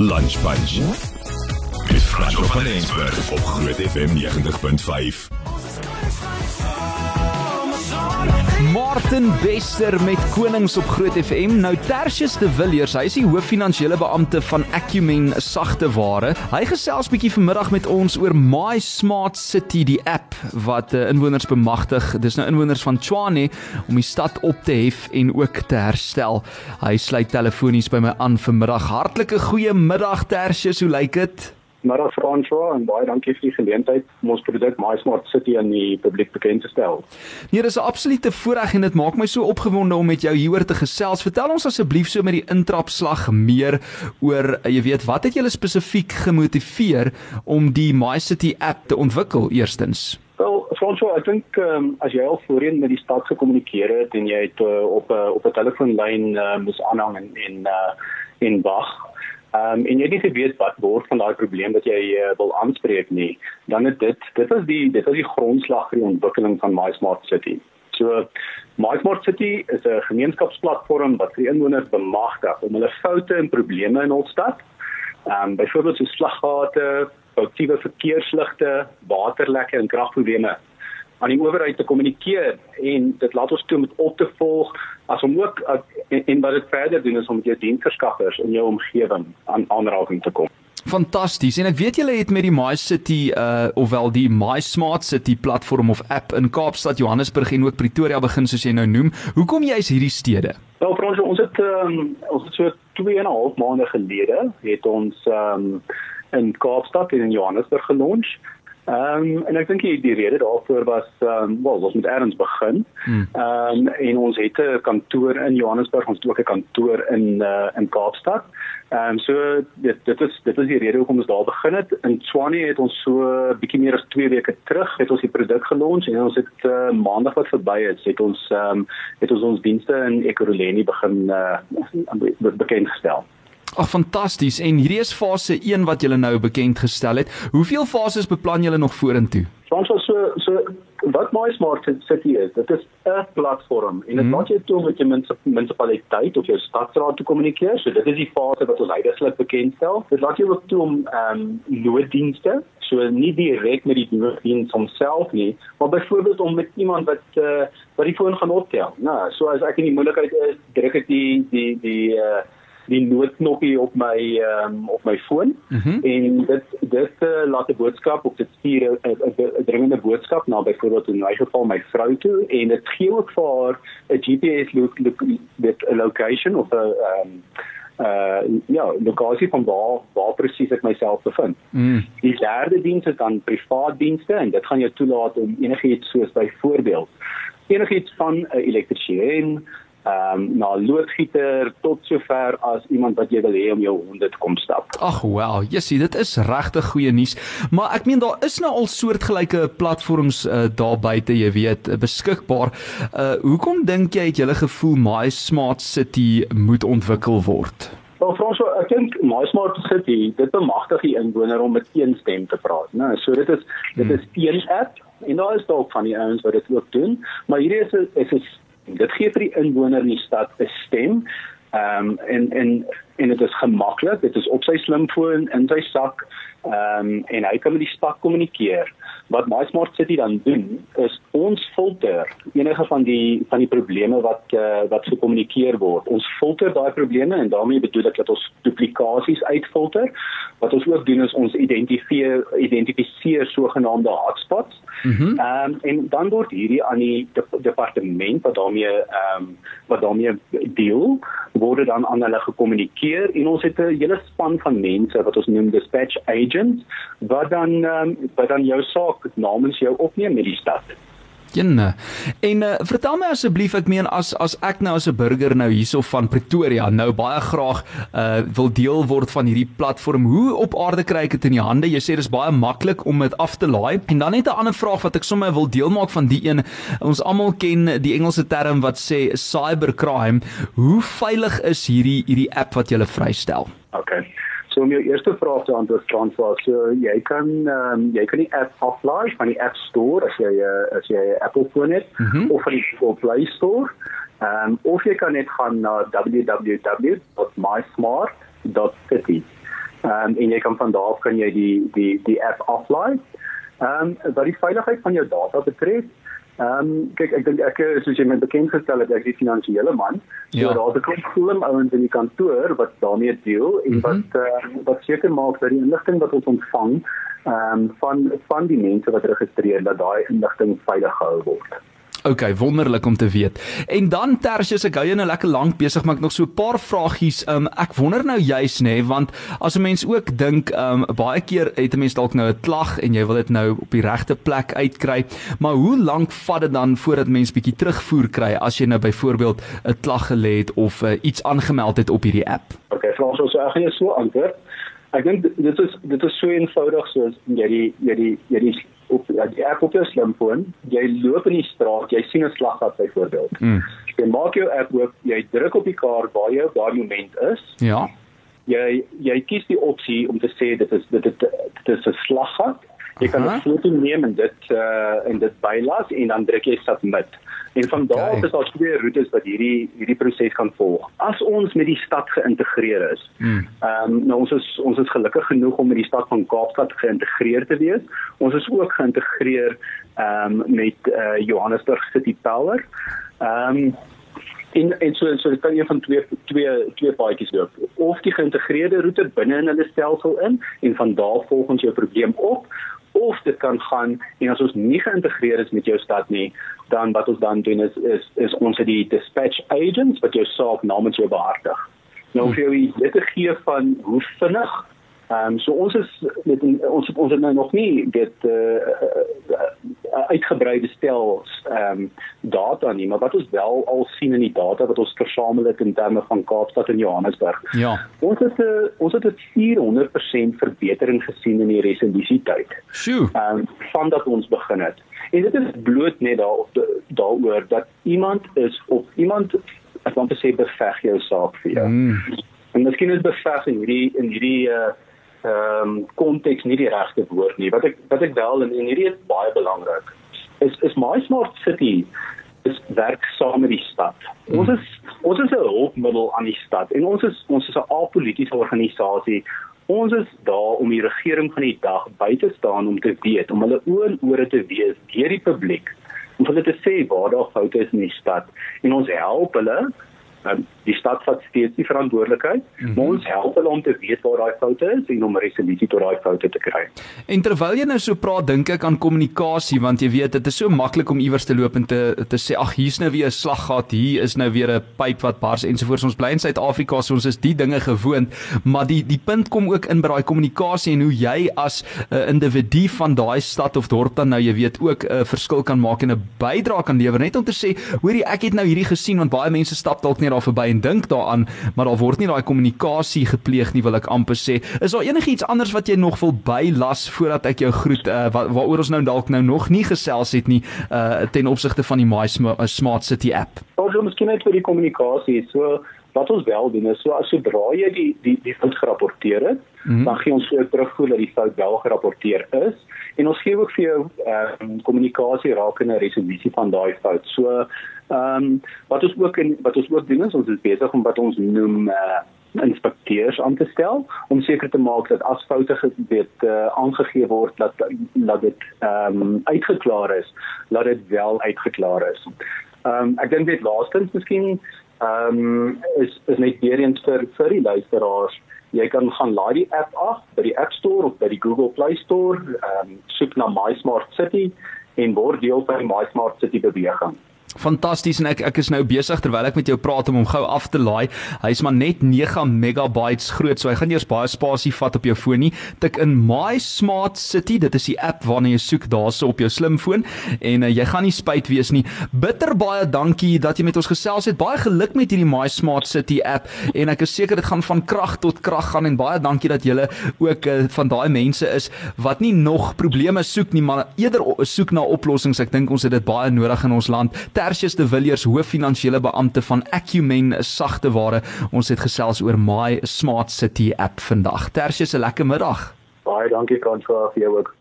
Lunch Punch. Dis Franco van Eensberg op Groot FM 90.5. Martin Bester met Konings op Groot FM. Nou Tertius de Villiers, hy is die hooffinansiële beampte van Acumen Sagteware. Hy gesels bietjie vanmiddag met ons oor My Smart City, die app wat uh, inwoners bemagtig. Dis nou inwoners van Tshwane om die stad op te hef en ook te herstel. Hy sluit telefonies by my aan vanmiddag. Hartlike goeiemiddag Tertius, hoe lyk dit? Middag François en baie dankie vir die geleentheid om ons produk MySmart City aan die publiek bekend te stel. Nee, dis 'n absolute voorreg en dit maak my so opgewonde om met jou hieroor te gesels. Vertel ons asseblief so met die intrapslag meer oor jy weet wat het julle spesifiek gemotiveer om die MyCity app te ontwikkel eerstens? Wel, François, ek dink um, as jy al voorheen met die stad gekommunikeer het en jy het uh, op 'n uh, op 'n telefoonlyn uh, moes aanhang en en uh, en wag Ehm um, en jy het nie geweet wat word van daai probleem wat jy uh, wil aanspreek nie. Dan het dit dit is die dit is die grondslag vir die ontwikkeling van My Smart City. So My Smart City is 'n gemeenskapsplatform wat vir inwoners bemagtig om hulle foute en probleme in hul stad, ehm um, byvoorbeeld so slaggate, foutiewe verkeersligte, waterlekke en kragprobleme aan die owerheid te kommunikeer en dit laat ons toe om op te volg as om ook en, en wat dit verder doen is om jou diensverskaffers in jou omgewing aan aanraking te kom. Fantasties. En ek weet julle het met die My City uh ofwel die My Smart City platform of app in Kaapstad, Johannesburg en ook Pretoria begin soos jy nou noem. Hoekom jy's hierdie stede? Wel, ons ons het um, ons het so 2 en 'n half maande gelede het ons um in Kaapstad en in Johannesburg gelons. Ehm um, en ek dink die, die rede daarvoor was ehm um, wel ons moet eers begin. Hmm. Ehm um, en ons het 'n kantoor in Johannesburg, ons het ook 'n kantoor in uh, in Kaapstad. Ehm um, so dit dit is dit is die rede hoekom ons daar begin het. In Swanie het ons so bietjie meer as 2 weke terug het ons die produk gelons en ons het uh, maandag wat verby is, het ons ehm um, het ons ons dienste in Ekurhuleni begin uh, bekend gestel. Ag fantasties. En hierdie is fase 1 wat julle nou bekend gestel het. Hoeveel fases beplan julle nog vorentoe? Ons so so wat My Smart City is. Dit is 'n platform en dit mm. maak jou toe met jou munisipaliteit of jou stadsraad te kommunikeer. So dit is die fase wat ons heidaglik bekendstel. Dit laat jou ook toe om ehm um, nooddienste so nie direk met die nooddiens homself nie, maar byvoorbeeld om met iemand wat uh, wat die foon gaan optel. Nou, so as ek in die moeilikheid is, druk ek die die die uh, die noodknoppie op my um, op my foon mm -hmm. en dit dit uh, laat 'n boodskap op dit stuur 'n dringende boodskap na byvoorbeeld in my geval my vrou toe en dit gee ook vir haar 'n GPS lo dit 'n location of 'n um, uh ja, lokasie van waar waar presies ek myself bevind. Mm. Die derde diens is dan privaat dienste en dit gaan jou toelaat om enigiets soos byvoorbeeld enigiets van 'n uh, elektriesien ehm um, na loodgieter tot sover as iemand wat jy wil hê om jou honde te kom stap. Ag wel, jy sien dit is regtig goeie nuus. Maar ek meen daar is nou al soortgelyke platforms uh, daar buite, jy weet, beskikbaar. Uh hoekom dink jy het jy gevoel My Smart City moet ontwikkel word? Wel Franso, ek dink My Smart City, dit bemagtig die inwoner om met een stem te praat, né? So dit is dit hmm. is een app en daar is dalk van die ouens wat dit ook doen, maar hierdie is 'n is 'n Dit gee vir die inwoner in die stad 'n stem. Ehm um, en en en dit is gemaklik. Dit is op sy slimfoon in sy sak. Ehm um, en hy kan met die stad kommunikeer wat My Smart City dan doen is ons filter enige van die van die probleme wat uh, wat gekommunikeer word. Ons filter daai probleme en daarmee bedoel ek dat ons duplikasies uitfilter. Wat ons ook doen is ons identifiseer identifiseer sogenaamde hotspots. Mhm. Ehm mm um, en dan word hierdie aan die de, departement wat daarmee ehm um, wat daarmee deel word dan aan hulle gekommunikeer en ons het 'n hele span van mense wat ons noem dispatch agents wat dan um, wat dan jou saak namens jou opneem met die stad. Jenne. En uh, vertel my asseblief, ek meen as as ek nou as 'n burger nou hierso van Pretoria nou baie graag uh wil deel word van hierdie platform, hoe op aarde kry ek dit in die hande? Jy sê dis baie maklik om dit af te laai. En dan net 'n ander vraag wat ek sommer wil deel maak van die een. Ons almal ken die Engelse term wat sê cybercrime. Hoe veilig is hierdie hierdie app wat jy vrystel? Okay. So om jou eerste vraag te antwoord François, so jy kan ehm um, jy kan die app aflaai van die App Store as jy uh, as jy 'n Apple foon het mm -hmm. of van die Google Play Store. Ehm um, of jy kan net gaan na www.mysmart.city um, en jy kan van daar af kan jy die die die app aflaai. Ehm um, wat die veiligheid van jou data betref, ehm um, kyk ek dink ek soos jy my bekend gestel het, ek is die finansiële man. Ja. So daar's 'n klomp slim ouens in die kantoor wat daarmee deel en mm -hmm. wat uh, wat seker maak dat die inligting wat ons ontvang ehm um, van van die mense wat registreer dat daai inligting veilig gehou word. OK, wonderlik om te weet. En dan Tersius, ek hou jou nou lekker lank besig, maar ek nog so 'n paar vragies. Um ek wonder nou juis nê, nee, want as 'n mens ook dink, um baie keer het 'n mens dalk nou 'n klag en jy wil dit nou op die regte plek uitkry, maar hoe lank vat dit dan voordat mens bietjie terugvoer kry as jy nou byvoorbeeld 'n klag gelê het of uh, iets aangemeld het op hierdie app? OK, Frans, so ek gaan jou so antwoord. Ek dink dit is dit is so eenvoudig soos jy die jy die jy die op die app op jou slimfoon, jy loop in die straat, jy sien 'n slaggat byvoorbeeld. Mm. Jy maak jou app oop, jy druk op die kaart waar jy daai moment is. Ja. Jy jy kies die opsie om te sê dit is dit dit, dit is 'n slaggat. Jy kan 'n foto neem en dit uh en dit bylas en dan druk jy submit. En van daar af is daar twee roetes wat hierdie hierdie proses kan volg. As ons met die stad geïntegreer is. Hmm. Ehm um, nou ons is ons is gelukkig genoeg om met die stad van Kaapstad geïntegreer te wees. Ons is ook geïntegreer ehm um, met uh, Johannesburg City Power. Ehm um, in en so so dit kan een van twee twee twee paadjies loop. Of die geïntegreerde roete binne in hulle stelsel in en van daar volg ons jou probleem op of dit kan gaan en as ons nie geïntegreer is met jou stad nie, dan wat ons dan doen is is is ons het die dispatch agents wat jou saak namens jou behartig. Nou vir jou dit gee van hoe vinnig Ehm um, so ons is met ons ons het nou nog nie dit uh, uh, uitgebreide stel ehm um, data nie, maar wat ons wel al sien in die data wat ons versamel het in terme van Kaapstad en Johannesburg. Ja. Ons het 'n uh, ons het 'n 400% verbetering gesien in die resolutietyd. Sjoe. Ehm um, van dat ons begin het. En dit is bloot net daar daaroor dat iemand is of iemand ek wil net sê beveg jou saak vir jou. Mm. En miskien is beveg in hierdie in hierdie uh ehm um, konteks nie die regte woord nie. Wat ek wat ek wel en, en hierdie is baie belangrik. Is is my smart city is werk saam met die stad. Hmm. Ons is ons is 'n hulpmiddel aan die stad en ons is ons is 'n apolitiese organisasie. Ons is daar om die regering van die dag by te staan om te weet, om hulle oor ore te wees deur die publiek om hulle te sê waar daar foute is in die stad en ons help hulle um, die stad vat steeds die verantwoordelikheid. Mm -hmm. Ons help hulle om te weet waar daai foute is en om 'n resolusie tot daai foute te kry. En terwyl jy nou so praat, dink ek aan kommunikasie want jy weet dit is so maklik om iewers te loop en te te sê ag hier's nou weer 'n slaggat, hier is nou weer 'n pyp wat bars ensovoorts. Ons bly in Suid-Afrika, so ons is die dinge gewoond, maar die die punt kom ook in by daai kommunikasie en hoe jy as 'n uh, individu van daai stad of dorp dan nou jy weet ook 'n uh, verskil kan maak en 'n bydrae kan lewer net om te sê, hoorie ek het nou hierdie gesien want baie mense stap dalk net daar verby en dink daaraan, maar daar word nie daai kommunikasie gepleeg nie, wil ek amper sê. Is daar enigiets anders wat jy nog wil bylas voordat ek jou groet uh, wa waaroor ons nou dalk nou nog nie gesels het nie uh, ten opsigte van die My Smart City app? Ons wil miskien net vir die kommunikasie so wat ons wel doen is so as sodra jy die die die fout gerapporteer het, mm -hmm. dan gee ons vir jou terugvoer dat die fout wel gerapporteer is en ons gee ook vir jou ehm um, kommunikasie rakende resolusie van daai fout. So ehm um, wat ons ook in wat ons ook doen is ons is besig om wat ons noem uh, inspekteurs aan te stel om seker te maak dat as foute geweet uh, aangegee word dat dat dit ehm um, uitgeklaar is, dat dit wel uitgeklaar is. Ehm um, ek dink dit laastens miskien ehm um, is is net weer eens vir vir die luisteraars jy kan gaan laai die app af by die App Store of by die Google Play Store ehm um, soek na My Smart City en word deel van die My Smart City beweging Fantasties en ek ek is nou besig terwyl ek met jou praat om hom gou af te laai. Hy's maar net 9 megabytes groot, so hy gaan eers baie spasie vat op jou foon nie. Tik in My Smart City, dit is die app waarna jy soek daarso op jou slimfoon en uh, jy gaan nie spyt wees nie. Bitter baie dankie dat jy met ons gesels het. Baie geluk met hierdie My Smart City app en ek is seker dit gaan van krag tot krag gaan en baie dankie dat julle ook uh, van daai mense is wat nie nog probleme soek nie, maar eerder soek na oplossings. Ek dink ons het dit baie nodig in ons land. Tertius de Villiers, hoof finansiële beampte van Acumen Sagteware. Ons het gesels oor My Smart City app vandag. Tertius, 'n lekker middag. Baie dankie François vir jou ook.